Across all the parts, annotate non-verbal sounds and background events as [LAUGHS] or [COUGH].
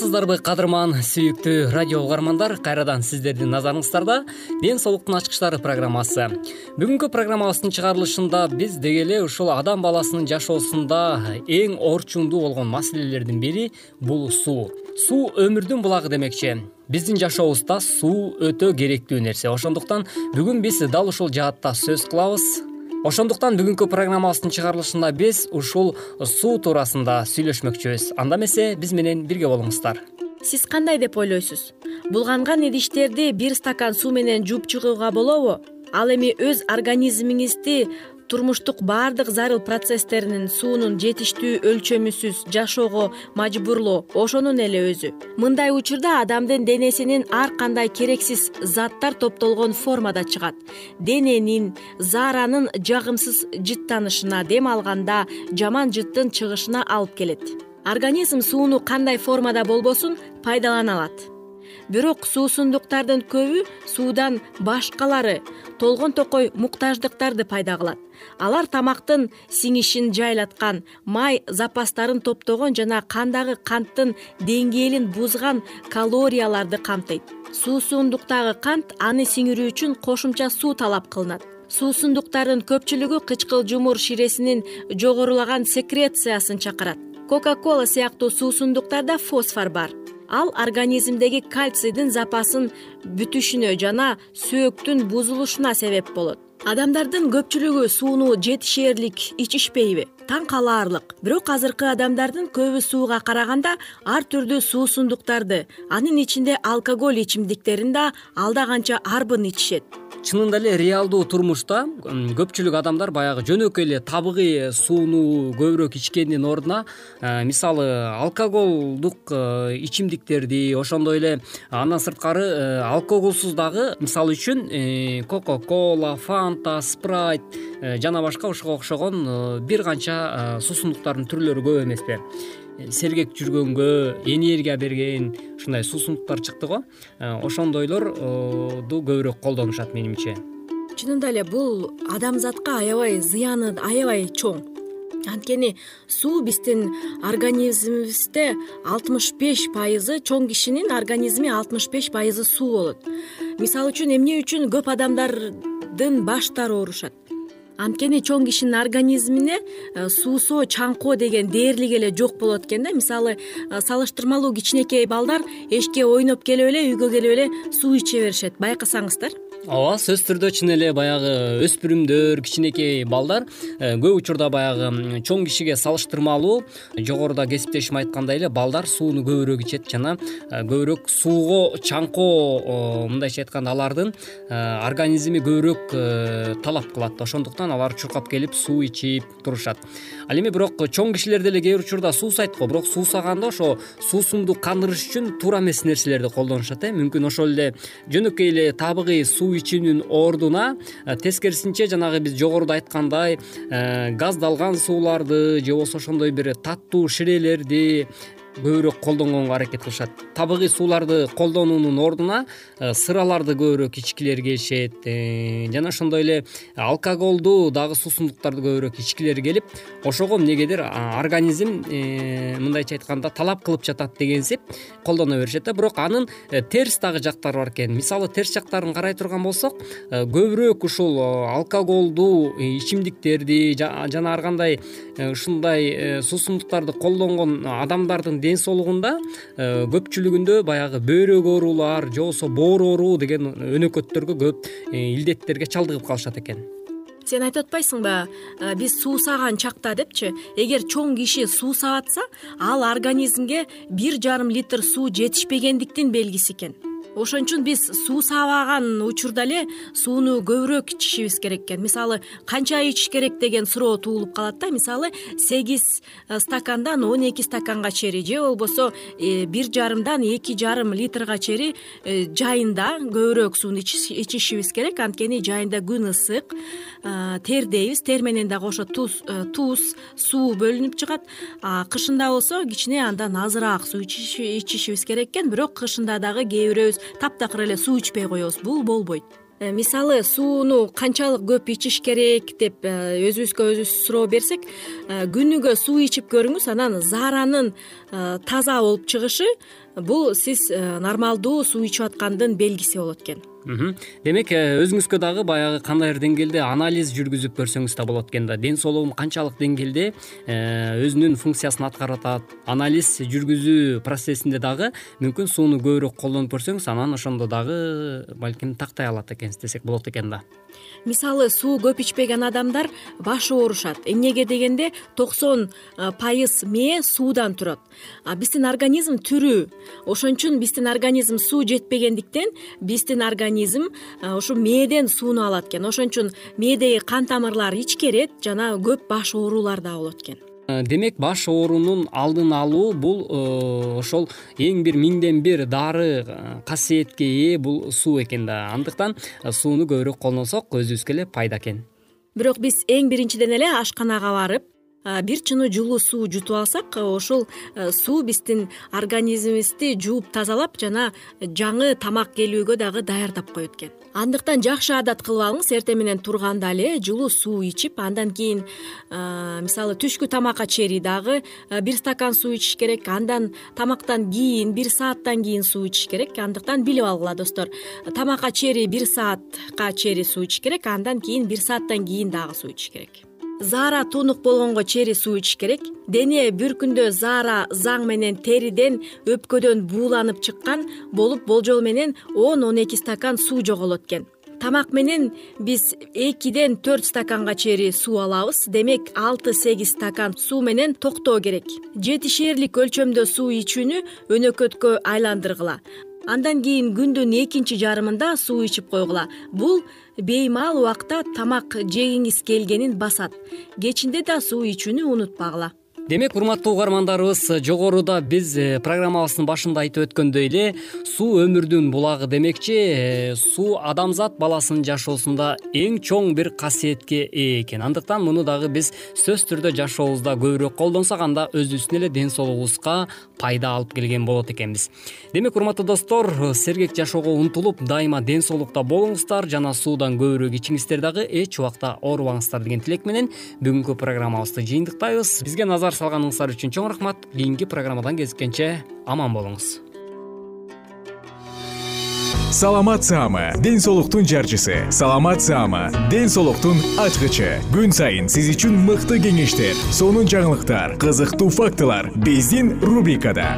амансыздарбы кадырман сүйүктүү радио угармандар. Кайрадан сиздердин назарыңыздарда ден соолуктун ачкычтары программасы. Бүгүнкү программабыздын чыгарылышында биз деги эле ушул адам баласынын жашоосунда эң орчундуу болгон маселелердин бири бул суу. Суу өмүрдүн булагы демекчи. Биздин жашообузда суу өтө керектүү нерсе. Ошондуктан бүгүн биз дал ушул жаатта сөз кылабыз ошондуктан бүгүнкү программабыздын чыгарылышында биз ушул суу туурасында сүйлөшмөкчүбүз. Анда эмесе биз менен бирге болуңуздар. Сиз кандай деп ойлойсуз? Булганган идиштерди бир стакан суу менен жууп чыгууга болобу? Ал эми өз организмиңизди турмуштук баардык зарыл процесстеринин суунун жетиштүү өлчөмүсүз жашоого мажбурлоо ошонун эле өзү. Мындай учурда адамдын денесинин ар кандай керексиз заттар топтолгон формада чыгат. Дененин зааранын жагымсыз жыттанышына дем алганда жаман жыттын чыгышына алып келет. Организм сууну кандай формада болбосун пайдалана алат бирок суусундуктардын көбү суудан башкалары толгон токой муктаждыктарды пайда кылат. Алар тамактын сиңишин жайлаткан май запастарын топтогон жана кандагы канттын деңгээлин бузган калорияларды камтыйт. Суусундуктагы кант аны сиңирүү үчүн кошумча суу талап кылынат. Суусундуктардын көпчүлүгү кычкыл жумур ширесинин жогорулаган секрециясын чакырат. Кока кола сыяктуу суусундуктарда фосфор бар ал организмдеги кальцийдин запасын бүтүшүнө жана сөөктүн бузулушуна себеп болот. Адамдардын көпчүлүгү сууну жетишээрлик ичишпейби таң калаарлык. Бирок азыркы адамдардын көбү сууга караганда ар түрдүү суусундуктарды анын ичинде алкоголь ичимдиктерин да алда канча арбын ичишет чынында эле реалдуу турмушта көпчүлүк адамдар баягы жөнөкөй эле табигый сууну көбүрөөк ичкендин ордуна э, мисалы алкоголдук э, ичимдиктерди ошондой эле андан сырткары э, алкоголсуз дагы мисалы үчүн кока кола фанта спрайт жана башка ушуга окшогон бир канча суусундуктардын түрлөрү көп эмеспи сергек жүргөнгө энергия берген ушундай суусундуктар чыкты го. Э, ошондойлорду көбүрөөк колдонушат менимче. Чынында эле бул адамзатка аябай зыяны аябай чоң. Анткени суу биздин организмибизде алтымыш беш пайызы чоң кишинин организми алтымыш беш пайызы суу болот. Мисалы үчүн эмне үчүн көп адамдардын баштары оорушат анткени чоң кишинин организмине э, суусоо чаңкоо деген дээрлик эле жок болот экен да. Мисалы э, салыштырмалуу кичинекей балдар эшикке ойноп келип эле үйгө келип эле суу иче беришет. Байкасаңыздар ооба сөзсүз түрдө чын эле баягы өспүрүмдөр кичинекей балдар э, көп учурда баягы чоң кишиге салыштырмалуу жогоруда кесиптешим айткандай эле балдар сууну көбүрөөк ичет жана э, көбүрөөк суого чаңкоо мындайча айтканда алардын э, организми көбүрөөк талап кылат. Ошондуктан алар чуркап келип суу ичип турушат. Ал эми бирок чоң кишилер деле кээ бир учурда суусайт го бирок суусаганда ошо суусунду кандырыш үчүн туура эмес нерселерди колдонушат э. Мүмкүн ошол эле жөнөкөй эле табигый суу суу ичүүнүн ордуна тескерисинче жанагы биз жогоруда айткандай газдалган сууларды же болбосо ошондой бир таттуу ширелерди көбүрөөк колдонгонго аракет кылышат. Табигый сууларды колдонуунун ордуна э, сыраларды көбүрөөк ичкилери келишет э, жана ошондой эле алкоголду дагы суусундуктарды көбүрөөк ичкилери келип ошого эмнегедир организм э, мындайча айтканда талап кылып жатат дегенсип колдоно беришет да. Бирок анын терс дагы жактары бар экен. Мисалы терс жактарын карай турган болсок көбүрөөк ушул алкоголдуу ичимдиктерди жана ар кандай ушундай суусундуктарды колдонгон адамдардын ден соолугунда э, көпчүлүгүндө баягы бөйрөк оорулар же болбосо боор оору деген өнөкөттөргө көп э, илдеттерге чалдыгып калышат экен. Сен айтып атпайсыңбы э, биз суусаган чакта депчи? Эгер чоң киши суусап атса ал организмге бир жарым литр суу жетишпегендиктин белгиси экен ошон үчүн биз суусабаган учурда эле сууну көбүрөөк ичишибиз керек экен. Мисалы канча ичиш керек деген суроо туулуп калат да. Мисалы сегиз э, стакандан он эки стаканга чейин же болбосо э, бир жарымдан эки жарым литрга чейин э, жайында көбүрөөк сууну ичишибиз керек. Анткени жайында күн ысык тердейбиз. Тер менен дагы ошо туз суу бөлүнүп чыгат. Кышында болсо кичине андан азыраак суу ичишибиз керек экен. Бирок кышында дагы кээ бирөөбүз таптакыр эле суу ичпей коебуз. Бул болбойт. Э, мисалы сууну канчалык көп ичиш керек деп э, өзүбүзгө өзүбүз суроо берсек э, күнүгө суу ичип көрүңүз анан зааранын таза болуп чыгышы бул сиз нормалдуу суу ичип аткандын белгиси болот экен демек э, өзүңүзгө дагы баягы кандайдыр деңгээлде анализ жүргүзүп көрсөңүз да болот экен да. Ден соолугум канчалык деңгээлде э, өзүнүн функциясын аткарып атат анализ жүргүзүү процессинде дагы мүмкүн сууну көбүрөөк колдонуп көрсөңүз анан ошондо дагы балким тактай алат экенсиз десек болот экен да. Мисалы суу көп ичпеген адамдар баш оорушат. Эмнеге дегенде токсон э, пайыз мээ суудан турат. Биздин организм тирүү ошон үчүн биздин организм суу жетпегендиктен биздин организм ушу мээден сууну алат экен. Ошон үчүн мээдеги кан тамырлар ичкерет жана көп баш оорулар дагы болот экен. Э, демек баш оорунун алдын алуу бул э, ошол эң бир миңден бир дары касиетке ээ бул суу экен да. Андыктан сууну көбүрөөк колдонсок өзүбүзгө эле пайда экен. Бирок биз эң биринчиден эле ашканага барып бир чыны жылуу суу жутуп алсак ушул суу биздин организмибизди жууп тазалап жана жаңы тамак келүүгө дагы даярдап коет экен. Андыктан жакшы адат кылып алыңыз эртең менен турганда эле жылуу суу ичип андан кийин мисалы түшкү тамакка чейин дагы бир стакан суу ичиш керек андан тамактан кийин бир сааттан кийин суу ичиш керек. Андыктан билип алгыла достор. Тамакка чейин бир саатка чейин суу ичиш керек андан кийин бир сааттан кийин дагы суу ичиш керек заара туунук болгонго чейин суу ичиш керек. Дене бир күндө заара заң менен териден өпкөдөн бууланып чыккан болуп болжол менен он он эки стакан суу жоголот экен. Тамак менен биз экиден төрт стаканга чейин суу алабыз. Демек алты сегиз стакан суу менен токтоо керек. Жетишээрлик өлчөмдө суу ичүүнү өнөкөткө айландыргыла андан кийин күндүн экинчи жарымында суу ичип койгула. Бул беймал убакта тамак жегиңиз келгенин басат. Кечинде да суу ичүүнү унутпагыла демек урматтуу угармандарыбыз жогоруда биз э, программабыздын башында айтып өткөндөй эле суу өмүрдүн булагы демекчи э, суу адамзат баласынын жашоосунда эң чоң бир касиетке ээ экен. Андыктан муну дагы биз сөзсүз түрдө жашообузда көбүрөөк колдонсок анда өзүбүздүн эле ден соолугубузга пайда алып келген болот экенбиз. Демек урматтуу достор сергек жашоого умтулуп дайыма ден соолукта болуңуздар жана суудан көбүрөөк ичиңиздер дагы эч убакта оорубаңыздар деген тилек менен бүгүнкү программабызды жыйынтыктайбыз. Бизге назар салганыңыздар үчүн чоң рахмат. Кийинки программадан кезишкенче аман болуңуз. Саламат саама ден соолуктун жарчысы. Саламат саама ден соолуктун ачкычы. Күн сайын сиз үчүн мыкты кеңештер сонун жаңылыктар кызыктуу фактылар биздин рубрикада.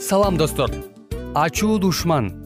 Салам достор. Ачуу душман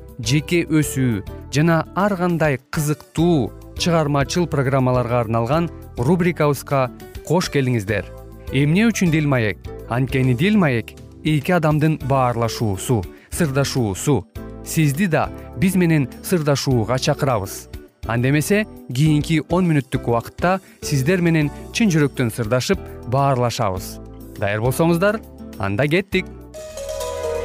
жеке өсүү жана ар кандай кызыктуу чыгармачыл программаларга арналган рубрикабызга кош келиңиздер. Эмне үчүн дил маек? Анткени дил маек эки адамдын баарлашуусу сырдашуусу. Сизди да биз менен сырдашууга чакырабыз. Анда эмесе кийинки он мүнөттүк убакытта сиздер менен чын жүрөктөн сырдашып баарлашабыз. Даяр болсоңуздар анда кеттик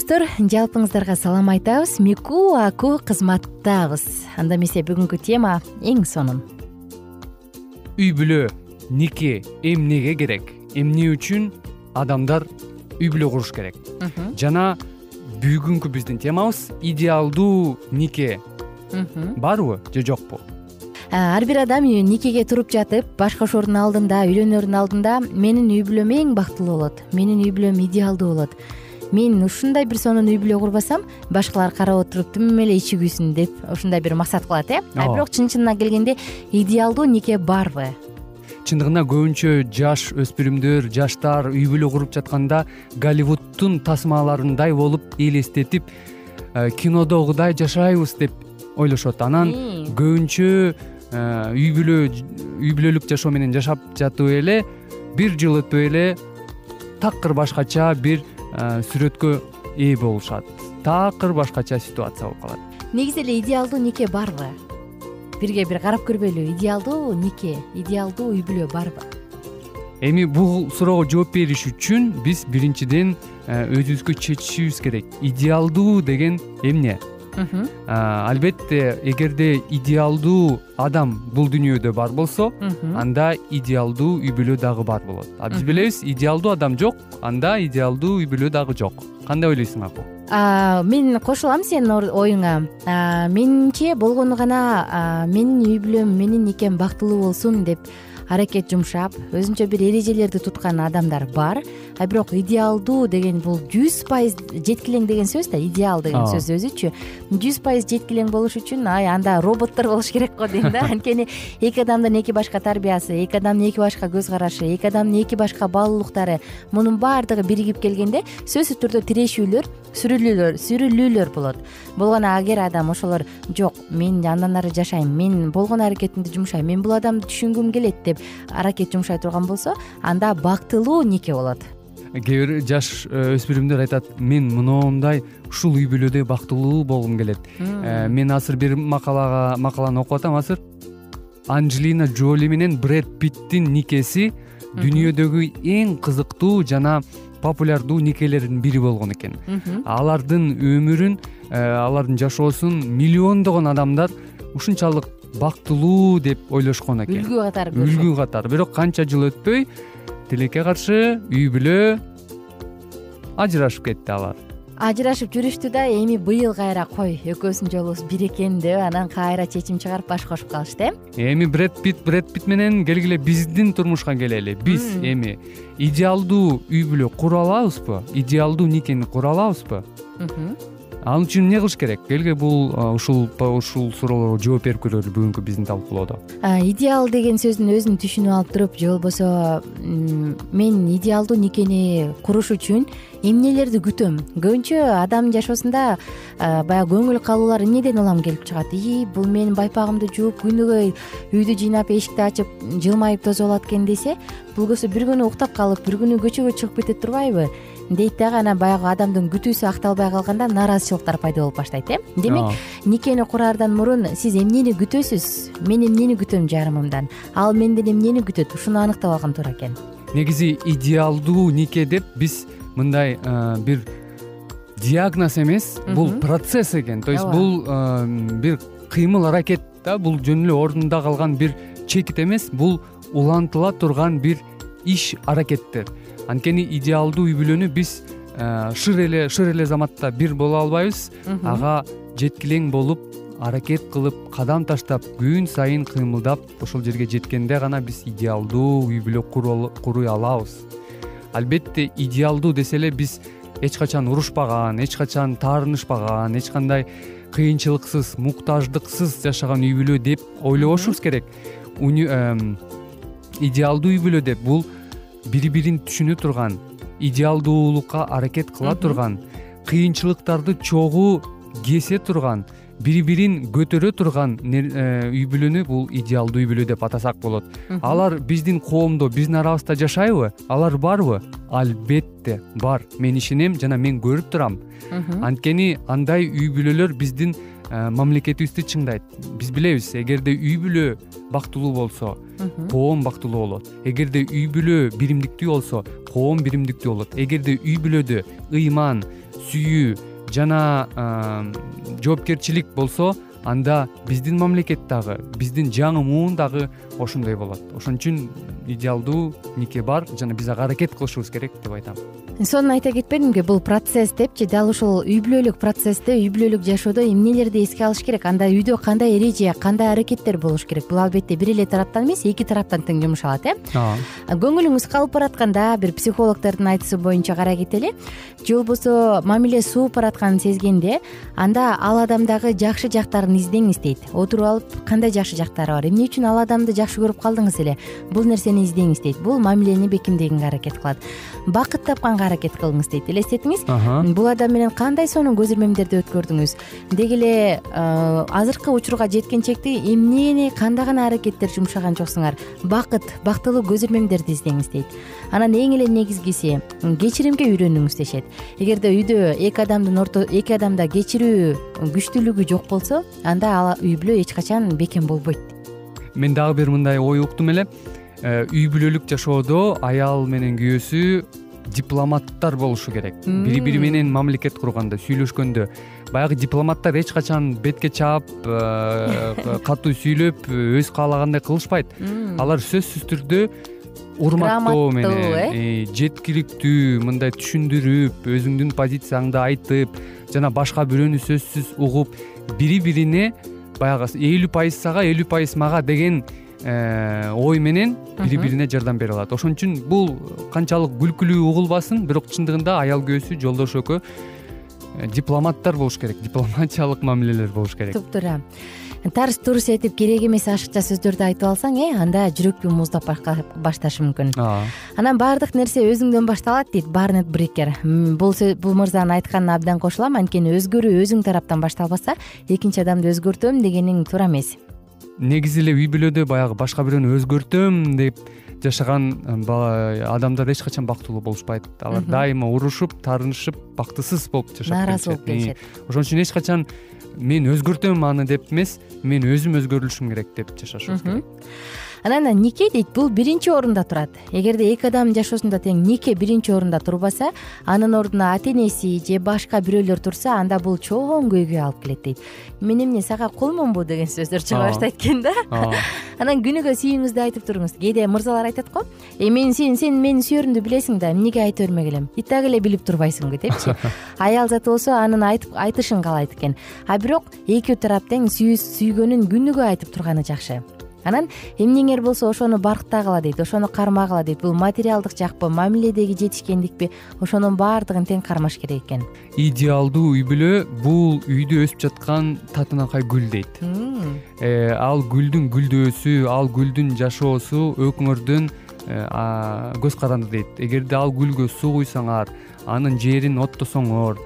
достор жалпыңыздарга салам айтабыз. Мику аку кызматтабыз. Анда эмесе бүгүнкү тема эң сонун. Үй бүлө нике эмнеге керек? Эмне үчүн адамдар үй бүлө куруш керек? Жана бүгүнкү биздин темабыз идеалдуу нике. Барбы же жокпу? Ар бир адам никеге туруп жатып баш кошоордун алдында үйлөнөрдүн алдында менин үй бүлөм эң бактылуу болот. Менин үй бүлөм идеалдуу болот мен ушундай бир сонун үй бүлө курбасам башкалар карап отуруп тим эле ичи күйсүн деп ушундай бир максат кылат э? А бирок чын чынына келгенде идеалдуу нике барбы чындыгында көбүнчө жаш өспүрүмдөр жаштар үй бүлө куруп жатканда голливуддун тасмаларындай болуп элестетип э, кинодогудай жашайбыз деп ойлошот. Анан көбүнчө э, үй бүлө үй бүлөлүк жашоо менен жашап жатып эле бир жыл өтпөй эле такыр башкача бир Э, сүрөткө ээ болушат. Такыр башкача ситуация болуп калат. Негизи эле идеалдуу нике барбы бирге бир карап көрбөйлү идеалдуу нике идеалдуу үй бүлө барбы? Эми бул суроого жооп бериш үчүн биз биринчиден э, өзүбүзгө чечишибиз керек. Идеалдуу деген эмне албетте эгерде идеалдуу адам бул дүйнөдө бар болсо анда идеалдуу үй бүлө дагы бар болот. А биз билебиз идеалдуу адам жок анда идеалдуу үй бүлө дагы жок. Кандай ойлойсуң аку мен кошулам сенин оюңа. Менимче болгону гана менин үй бүлөм менин никем бактылуу болсун деп аракет жумшап өзүнчө бир эрежелерди туткан адамдар бар а бирок идеалдуу деген бул жүз пайыз жеткилең деген сөз да идеал деген сөз өзүчү. Жүз пайыз жеткилең болуш үчүн ай анда роботтор болуш керек го дейм да. [LAUGHS] Анткени эки адамдын эки башка тарбиясы эки адамдын эки башка көз карашы эки адамдын эки башка баалуулуктары мунун баардыгы биригип келгенде сөзсүз түрдө тирешүүлөр сүрүлүүлөр сүрүлүүлөр болот. Болгону эгер адам ошолор жок мен андан ары жашайм мен болгон аракетимди жумшайм мен бул адамды түшүнгүм келет деп аракет жумшай турган болсо анда бактылуу нике болот кээ бир жаш э, өспүрүмдөр айтат мен моноундай ушул үй бүлөдө бактылуу болгум келет э, мен азыр бир макалага макаланы окуп атам. Азыр анжелина джоли менен бред питтин никеси дүйнөдөгү эң кызыктуу жана популярдуу никелердин бири болгон экен. Алардын өмүрүн э, алардын жашоосун миллиондогон адамдар ушунчалык бактылуу деп ойлошкон экен. Үлгү катары үлгү катары бирок канча жыл өтпөй тилекке каршы үй бүлө ажырашып кетти алар. Ажырашып жүрүштү да эми быйыл кайра кой экөөбүздүн жолубуз бир экен деп анан кайра чечим чыгарып баш кошуп калышты э? Эми бред пит бред пит менен келгиле биздин турмушка келели биз эми. Идеалдуу үй бүлө кура алабызбы идеалдуу никени кура алабызбы ал үчүн эмне кылыш керек? Келгиле бул ушул ушул суроолорго жооп берип көрөлү бүгүнкү биздин талкуулоодо. Идеал деген сөздүн өзүн түшүнүп алып туруп же болбосо мен идеалдуу никени куруш үчүн эмнелерди күтөм? Көбүнчө адамдын жашоосунда баягы көңүл калуулар эмнеден улам келип чыгат? Ии бул мен байпагымды жууп күнүгө үйдү жыйнап эшикти ачып жылмайып тозолот экен десе бул кіси бир күнү уктап калып бир күнү көчөгө чыгып кетет турбайбы дейт дагы анан баягы адамдын күтүүсү акталбай калганда нааразычылыктар пайда болуп баштайт э? Демек никени кураардан мурун сиз эмнени күтөсүз? Мен эмнени күтөм жарымымдан? Ал менден эмнени күтөт? Ушуну аныктап алган туура экен. Негизи идеалдуу нике деп биз мындай э, бир диагноз эмес бул процесс экен. То есть бул э, бир кыймыл аракет да бул жөн эле ордунда калган бир чекит эмес бул улантыла турган бир иш аракеттер анткени идеалдуу үй бүлөнү биз шыр эле шыр эле заматта бир боло албайбыз. Ага жеткилең болуп аракет кылып кадам таштап күн сайын кыймылдап ошол жерге жеткенде гана биз идеалдуу үй бүлө куруй алабыз. Албетте идеалдуу десе эле биз эч качан урушпаган эч качан таарынышпаган эч кандай кыйынчылыксыз муктаждыксыз жашаган үй бүлө деп ойлобошубуз керек. Идеалдуу үй бүлө деп бул бири бирин түшүнө турган идеалдуулукка аракет кыла турган кыйынчылыктарды чогуу кесе турган бири бирин көтөрө турган э, үй бүлөнү бул идеалдуу үй бүлө деп атасак болот. Алар биздин коомдо биздин арабызда жашайбы? Алар барбы? Албетте бар. Мен ишенем жана мен көрүп турам. Анткени андай үй бүлөлөр биздин мамлекетибизди чыңдайт. Биз билебиз эгерде үй бүлө бактылуу болсо коом бактылуу болот. Эгерде үй бүлө биримдиктүү болсо коом биримдиктүү болот. Эгерде үй бүлөдө ыйман сүйүү жана жоопкерчилик болсо анда биздин мамлекет дагы биздин жаңы муун дагы ошондой болот. Ошон үчүн идеалдуу нике бар жана биз ага аракет кылышыбыз керек деп айтам сонун айта кетпедимби бул процесс депчи дал ушул үй бүлөлүк процессте үй бүлөлүк жашоодо эмнелерди эске алыш керек? Анда үйдө кандай эреже кандай аракеттер болуш керек? Бул албетте бир эле тараптан эмес эки тараптан тең жумшалат э? Ооба көңүлүңүз калып баратканда бир психологдордун айтуусу боюнча карай кетели же болбосо мамиле сууп баратканын сезгенде анда ал адамдагы жакшы жактарын издеңиз дейт. Отуруп алып кандай жакшы жактары бар? Эмне үчүн ал адамды жакшы көрүп калдыңыз эле? Бул нерсени издеңиз дейт. Бул мамилени бекемдегенге аракет кылат. Бакыт тапканга аракет кылыңыз дейт элестетиңиз. Бул адам менен кандай сонун көзөрмөмдөрдү өткөрдүңүз? Деги эле азыркы учурга жеткенчекти эмнени кандай гана аракеттер жумшаган жоксуңар бакыт бактылуу көзөрмөмдөрдү издеңиз дейт. Анан эң эле негизгиси кечиримге үйрөнүңүз дешет. Эгерде үйдө эки адамдын орто эки адамда кечирүү күчтүүлүгү жок болсо анда ал үй бүлө эч качан бекем болбойт. Мен дагы бир мындай ой уктум эле. Э, үй бүлөлүк жашоодо аял менен күйөөсү дипломаттар болушу керек. Бири бири менен мамлекет курганда сүйлөшкөндө баягы дипломаттар эч качан бетке чаап э, [LAUGHS] катуу сүйлөп өзү каалагандай кылышпайт. Алар сөзсүз түрдө урматтоо менен э? жеткиликтүү мындай түшүндүрүп өзүңдүн позицияңды айтып жана башка бирөөнү сөзсүз угуп бири бирине баягы элүү пайыз сага элүү пайыз мага деген э, ой менен бири бирине жардам бере алат. Ошон үчүн бул канчалык күлкүлүү угулбасын бирок чындыгында аял күйөөсү жолдош экөө э, дипломаттар болуш керек. [LAUGHS] Дипломатиялык мамилелер болуш керек. Туптуура тарс турс этип керек эмес ашыкча сөздөрдү айтып алсаң э анда жүрөктү муздап башташы мүмкүн. Ооба анан баардык нерсе өзүңдөн башталат дейт барнет брикер бул бул мырзанын айтканына абдан кошулам анткени өзгөрүү өзүң тараптан башталбаса экинчи адамды өзгөртөм дегениң туура эмес негизи эле үй бүлөдө баягы башка бирөөнү өзгөртөм деп жашаган адамдар эч качан бактылуу болушпайт. Алар дайыма урушуп таарынышып бактысыз болуп жашап нааразы болуп келишет. ошон үчүн эч качан мен өзгөртөм аны деп эмес мен өзүм өзгөрүлүшүм керек деп жашашыбыз керек анан нике дейт бул биринчи орунда турат. Эгерде эки адамдын жашоосунда тең нике биринчи орунда турбаса анын ордуна ата энеси же башка бирөөлөр турса анда бул чоң көйгөй алып келет дейт. Мен эмне сага кулмунбу деген сөздөр чыга баштайт экен да [LAUGHS] анан күнүгө сүйүүңүздү айтып туруңуз. Кээде мырзалар айтат го? Э мен сени сен менин сүйөрүмдү билесиң да эмнеге айта бермек элем? И так эле билип турбайсыңбы? депчи. [LAUGHS] Аял заты болсо анын айтышын каалайт экен. А бирок экөө тарап тең сүйгөнүн күнүгө айтып турганы жакшы анан эмнеңер болсо ошону барктагыла дейт ошону кармагыла дейт. Бул материалдык жакпы мамиледеги жетишкендикпи ошонун баардыгын тең кармаш керек экен. Идеалдуу үй бүлө бул үйдө өсүп жаткан татынакай гүл дейт. Э, ал гүлдүн гүлдөөсү ал гүлдүн жашоосу өкмөрдөн э, көз каранды дейт. Эгерде ал гүлгө суу куйсаңар анын жерин оттосоңор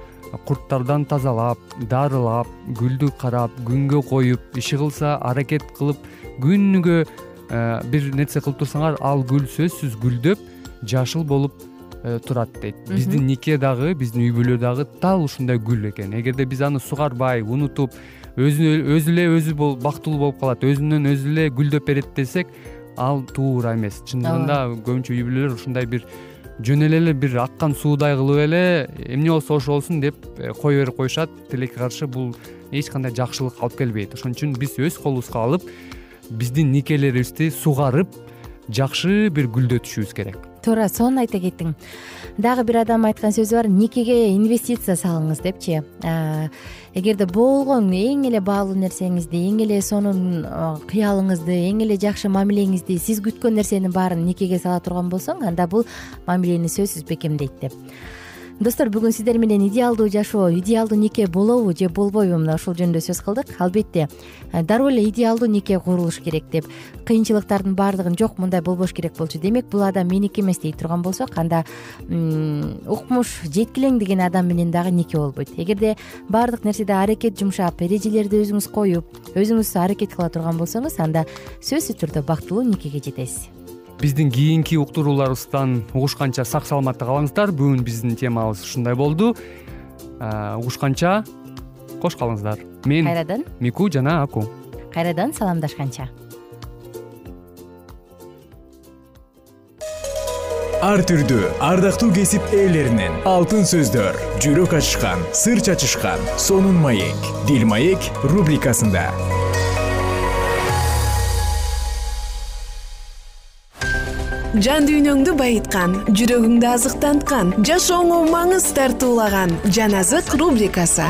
курттардан тазалап дарылап гүлдү карап күнгө коюп иши кылса аракет кылып күнүгө э, бир нерсе кылып турсаңар ал гүл сөзсүз гүлдөп жашыл болуп э, турат дейт. Биздин нике дагы биздин үй бүлө дагы дал ушундай гүл экен. Эгерде биз аны сугарбай унутуп өзү эле өзү бактылуу болуп калат өзүнөн өзү эле гүлдөп берет десек ал туура эмес. Чындыгында көбүнчө үй бүлөлөр ушундай бир жөн эле эле бир аккан суудай кылып эле эмне болсо ошо болсун? деп э, кое берип коюшат тилекке каршы бул эч кандай жакшылык алып келбейт. Ошон үчүн биз өз колубузга алып биздин никелерибизди сугарып жакшы бир гүлдөтүшүбүз керек туура сонун айта кеттиң дагы бир адамдын айткан сөзү бар никеге инвестиция салыңыз депчи? Эгерде болгон эң эле баалуу нерсеңизди эң эле сонун кыялыңызды эң эле жакшы мамилеңизди сиз күткөн нерсенин баарын никеге сала турган болсоң анда бул мамилени сөзсүз бекемдейт деп достор бүгүн сиздер менен идеалдуу жашоо идеалдуу нике болобу же болбойбу? Мына ушул жөнүндө сөз кылдык. Албетте э, дароо эле идеалдуу нике курулуш керек деп. Кыйынчылыктардын баардыгын жок мындай болбош керек болчу демек бул адам меники эмес дей турган болсок анда укмуш жеткилең деген адам менен дагы нике болбойт. Эгерде баардык нерседе аракет жумшап эрежелерди өзүңүз коюп өзүңүз аракет кыла турган болсоңуз анда сөзсүз түрдө бактылуу никеге жетесиз биздин кийинки уктурууларыбыздан угушканча сак саламатта калыңыздар бүгүн биздин темабыз ушундай болду. Угушканча кош калыңыздар. Мен кайрадан? Мику жана аку. Кайрадан саламдашканча. Ар түрдүү ардактуу кесип ээлеринен алтын сөздөр жүрөк ачышкан сыр чачышкан сонун маек дил маек рубрикасында жан дүйнөңдү байыткан жүрөгүңдү азыктанткан жашооңо маңыз тартуулаган жан азык рубрикасы.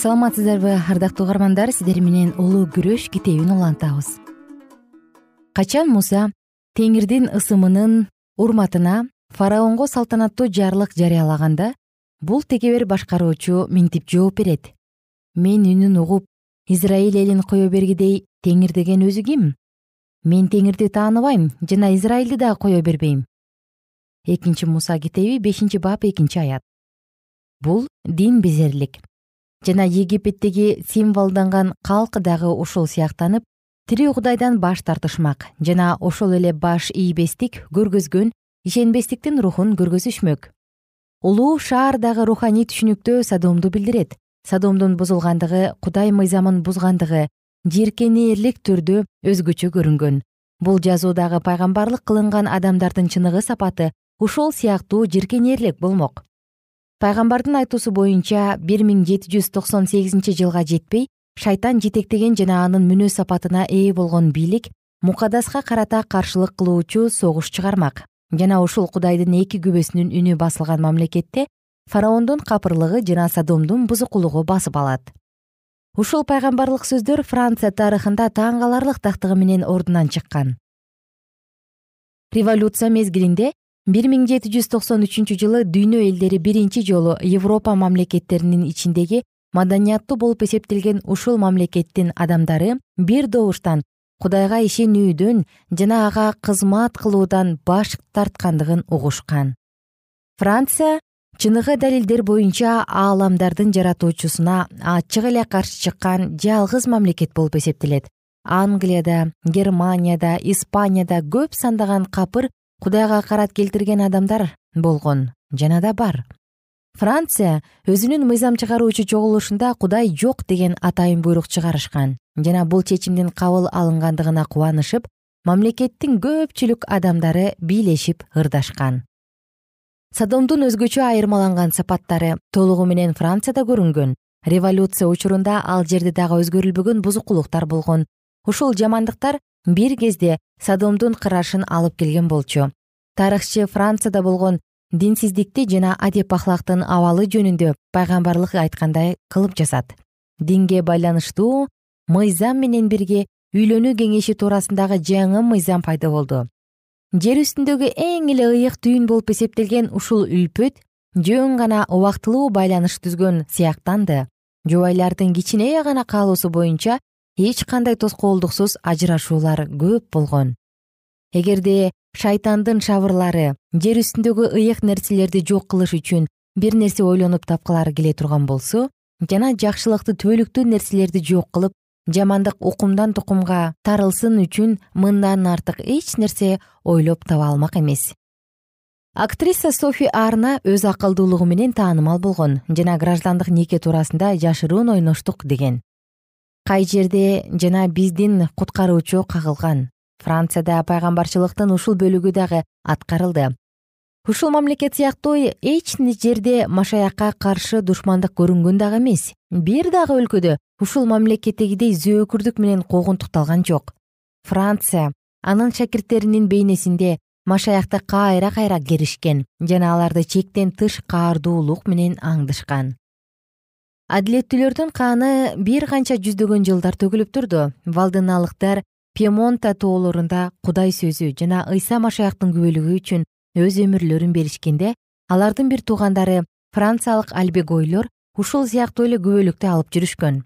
Саламатсыздарбы ардактуу угармандар сиздер менен улуу күрөш китебин улантабыз. Качан муса теңирдин ысымынын урматына фараонго салтанаттуу жарлык жарыялаганда бул тегебер башкаруучу минтип жооп берет мен үнүн угуп израиль элин кое бергидей теңир деген өзү ким мен теңирди тааныбайм жана израилди дагы кое бербейм экинчи муса китеби бешинчи бап экинчи аят. Бул дин безерлик. Жана египеттеги символдонгон калк дагы ушул сыяктанып тирүү кудайдан баш тартышмак жана ошол эле баш ийбестик көргөзгөн ишенбестиктин рухун көргөзүшмөк. Улуу шаар дагы руханий түшүнүктө садомду билдирет садомдун бузулгандыгы кудай мыйзамын бузгандыгы жийиркенээрлик түрдө өзгөчө көрүнгөн. Бул жазуудагы пайгамбарлык кылынган адамдардын чыныгы сапаты ушол сыяктуу жийиркенээрлик болмок. Пайгамбардын айтуусу боюнча бир миң жети жүз токсон сегизинчи жылга жетпей шайтан жетектеген жана анын мүнөз сапатына ээ болгон бийлик мукадаска карата каршылык кылуучу согуш чыгармак. Жана ушул кудайдын эки күбөсүнүн үнү басылган мамлекетте фараондун капырлыгы жана садомдун бузукулугу басып алат. Ушул пайгамбарлык сөздөр франция тарыхында таң каларлык тактыгы менен ордунан чыккан. Революция мезгилинде бир миң жети жүз токсон үчүнчү жылы дүйнө элдери биринчи жолу европа мамлекеттеринин ичиндеги маданияттуу болуп эсептелген ушул мамлекеттин адамдары бир добуштан кудайга ишенүүдөн жана ага кызмат кылуудан баш тарткандыгын угушкан. Франция чыныгы далилдер боюнча ааламдардын жаратуучусуна ачык эле каршы чыккан жалгыз мамлекет болуп эсептелет. Англияда германияда испанияда көп сандаган капыр кудайга карат келтирген адамдар болгон жана да бар. Франция өзүнүн мыйзам чыгаруучу чогулушунда кудай жок деген атайын буйрук чыгарышкан жана бул чечимдин кабыл алынгандыгына кубанышып мамлекеттин көпчүлүк адамдары бийлешип ырдашкан садомдун өзгөчө айырмаланган сапаттары толугу менен францияда көрүнгөн. Революция учурунда ал жерде дагы өзгөрүлбөгөн бузукулуктар болгон. Ушул жамандыктар бир кезде садомдун кырашын алып келген болчу. Тарыхчы францияда болгон динсиздикти жана адеп ахлактын абалы жөнүндө пайгамбарлык айткандай кылып жазат динге байланыштуу мыйзам менен бирге үйлөнүү кеңеши туурасындагы жаңы мыйзам пайда болду жер үстүндөгү эң эле ыйык түйүн болуп эсептелген ушул үлпөт жөн гана убактылуу байланыш түзгөн сыяктанды. Жубайлардын кичине гана каалоосу боюнча эч кандай тоскоолдуксуз ажырашуулар көп болгон. Эгерде шайтандын шабырлары жер үстүндөгү ыйык нерселерди жок кылыш үчүн бир нерсе ойлонуп тапкылары келе турган болсо жана жакшылыкты түбөлүктүү нерселерди жок кылып жамандык укумдан тукумга тарылсын үчүн мындан артык эч нерсе ойлоп таба алмак эмес. Актриса софи арна өз акылдуулугу менен таанымал болгон жана граждандык нике туурасында жашыруун ойноштук деген. Кай жерде жана биздин куткаруучу кагылган. Францияда пайгамбарчылыктын ушул бөлүгү дагы аткарылды ушул мамлекет сыяктуу эч жерде машаякка каршы душмандык көрүнгөн дагы эмес. Бир дагы өлкөдө ушул мамлекеттегидей зөөкүрдүк менен куугунтукталган жок. Франция анын шакирттеринин бейнесинде машаякты кайра кайра керишкен жана аларды чектен тыш каардуулук менен аңдышкан. Адилеттүүлөрдүн каны бир канча жүздөгөн жылдар төгүлүп турду. Валдыналыктар пьемонта тоолорунда кудай сөзү жана ыйса машаяктын күбөлүгү үчүн өз өмүрлөрүн беришкенде алардын бир туугандары франциялык альбегойлор ушул сыяктуу эле күбөлүктү алып жүрүшкөн.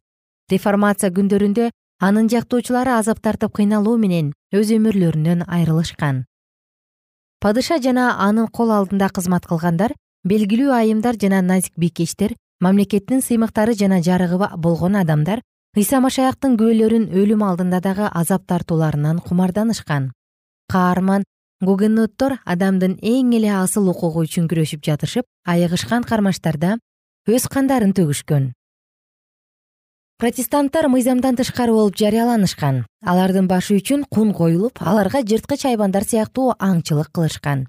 Реформация күндөрүндө анын жактоочулары азап тартып кыйналуу менен өз өмүрлөрүнөн айрылышкан. Падыша жана анын кол алдында кызмат кылгандар белгилүү айымдар жана назик бийкечтер мамлекеттин сыймыктары жана жарыгы болгон адамдар ыйса машаяктын күбөлөрүн өлүм алдында дагы азап тартууларынан кумарданышкан. Каарман гугенноттор адамдын эң эле асыл укугу үчүн күрөшүп жатышып айыгышкан кармаштарда өз кандарын төгүшкөн. Протестанттар мыйзамдан тышкары болуп жарыяланышкан. Алардын башы үчүн кун коюлуп аларга жырткыч айбандар сыяктуу аңчылык кылышкан.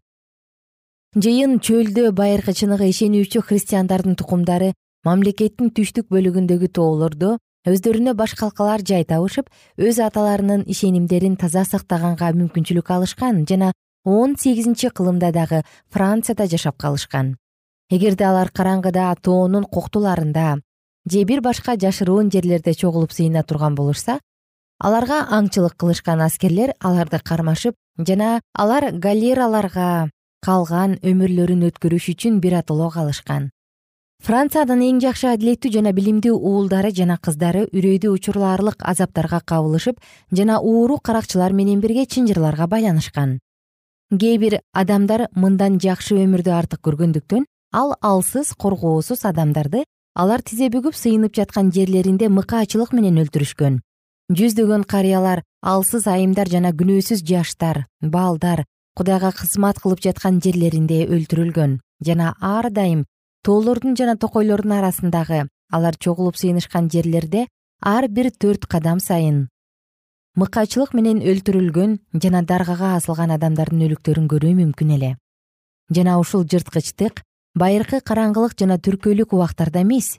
Жыйын чөлдө байыркы чыныгы ишенүүчү христиандардын тукумдары мамлекеттин түштүк бөлүгүндөгү тоолордо өздөрүнө баш калкалар жай табышып өз аталарынын ишенимдерин таза сактаганга мүмкүнчүлүк алышкан жана он сегизинчи кылымда дагы францияда жашап калышкан. Эгерде алар караңгыда тоонун коктуларында же бир башка жашыруун жерлерде чогулуп сыйына турган болушса аларга аңчылык кылышкан аскерлер аларды кармашып жана алар галераларга калган өмүрлөрүн өткөрүш үчүн биротоло калышкан франциянын эң жакшы адилеттүү жана билимдүү уулдары жана кыздары үрөйдүү учурлаарлык азаптарга кабылышып жана ууру каракчылар менен бирге чынжырларга байланышкан кээ бир адамдар мындан жакшы өмүрдү артык көргөндүктөн ал алсыз коргоосуз адамдарды алар тизе бүгүп сыйынып жаткан жерлеринде мыкаачылык менен өлтүрүшкөн. Жүздөгөн карыялар алсыз айымдар жана күнөөсүз жаштар балдар кудайга кызмат кылып жаткан жерлеринде өлтүрүлгөн жана ар дайым тоолордун жана токойлордун арасындагы алар чогулуп сыйынышкан жерлерде ар бир төрт кадам сайын мыкаачылык менен өлтүрүлгөн жана даргага асылган адамдардын өлүктөрүн көрүү мүмкүн эле. Жана ушул жырткычтык байыркы караңгылык жана түркөйлүк убактарда эмес.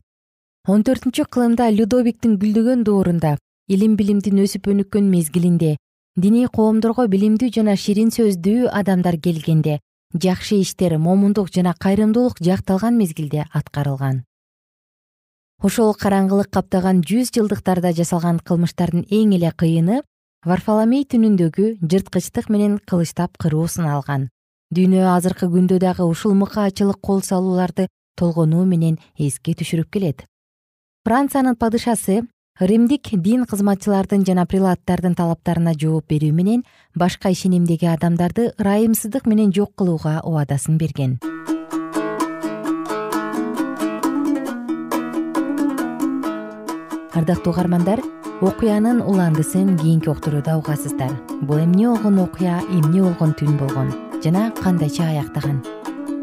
Он төртүнчү кылымда людовиктин гүлдөгөн доорунда илим билимдин өсүп өнүккөн мезгилинде диний коомдорго билимдүү жана ширин сөздүү адамдар келгенде жакшы иштер момундук жана кайрымдуулук жакталган мезгилде аткарылган ошол караңгылык каптаган жүз жылдыктарда жасалган кылмыштардын эң эле кыйыны варфоломей түнүндөгү жырткычтык менен кылычтап кыруу саналган дүйнө азыркы күндө дагы ушул мыкаачылык кол салууларды толгонуу менен эске түшүрүп келет. Франциянын падышасы римдик дин кызматчылардын жана прилаттардын талаптарына жооп берүү менен башка ишенимдеги адамдарды ырайымсыздык менен жок кылууга убадасын берген ардактуу угармандар окуянын уландысын кийинки уктурууда угасыздар. Бул эмне болгон окуя эмне болгон түн болгон жана кандайча аяктаган?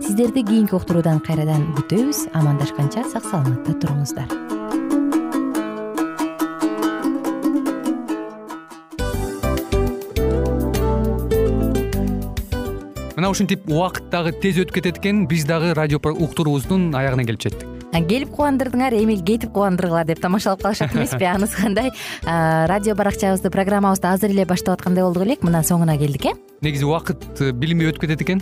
Сиздерди кийинки уктуруудан кайрадан күтөбүз амандашканча сак саламатта туруңуздар. Мына ушинтип убакыт дагы тез өтүп кетет экен биз дагы радио уктуруубуздун аягына келип жеттик келип кубандырдыңар эми кетип кубандыргыла деп тамашалап калышат эмеспи? [LAUGHS] Анысы кандай? Радио баракчабызды программабызды азыр эле баштап аткандай болдук элек. Мына соңуна келдик э? Негизи убакыт э, билинбей өтүп кетет экен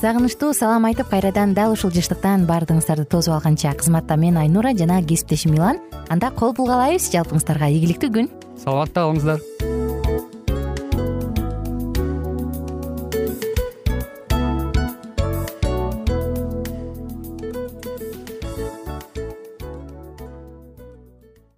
сагынычтуу салам айтып кайрадан дал ушул жыштыктан баардыгыңыздарды тосуп алганча кызматта мен айнура жана кесиптешим милан анда кол булгалайбыз жалпыңыздарга ийгиликтүү күн. Саламатта калыңыздар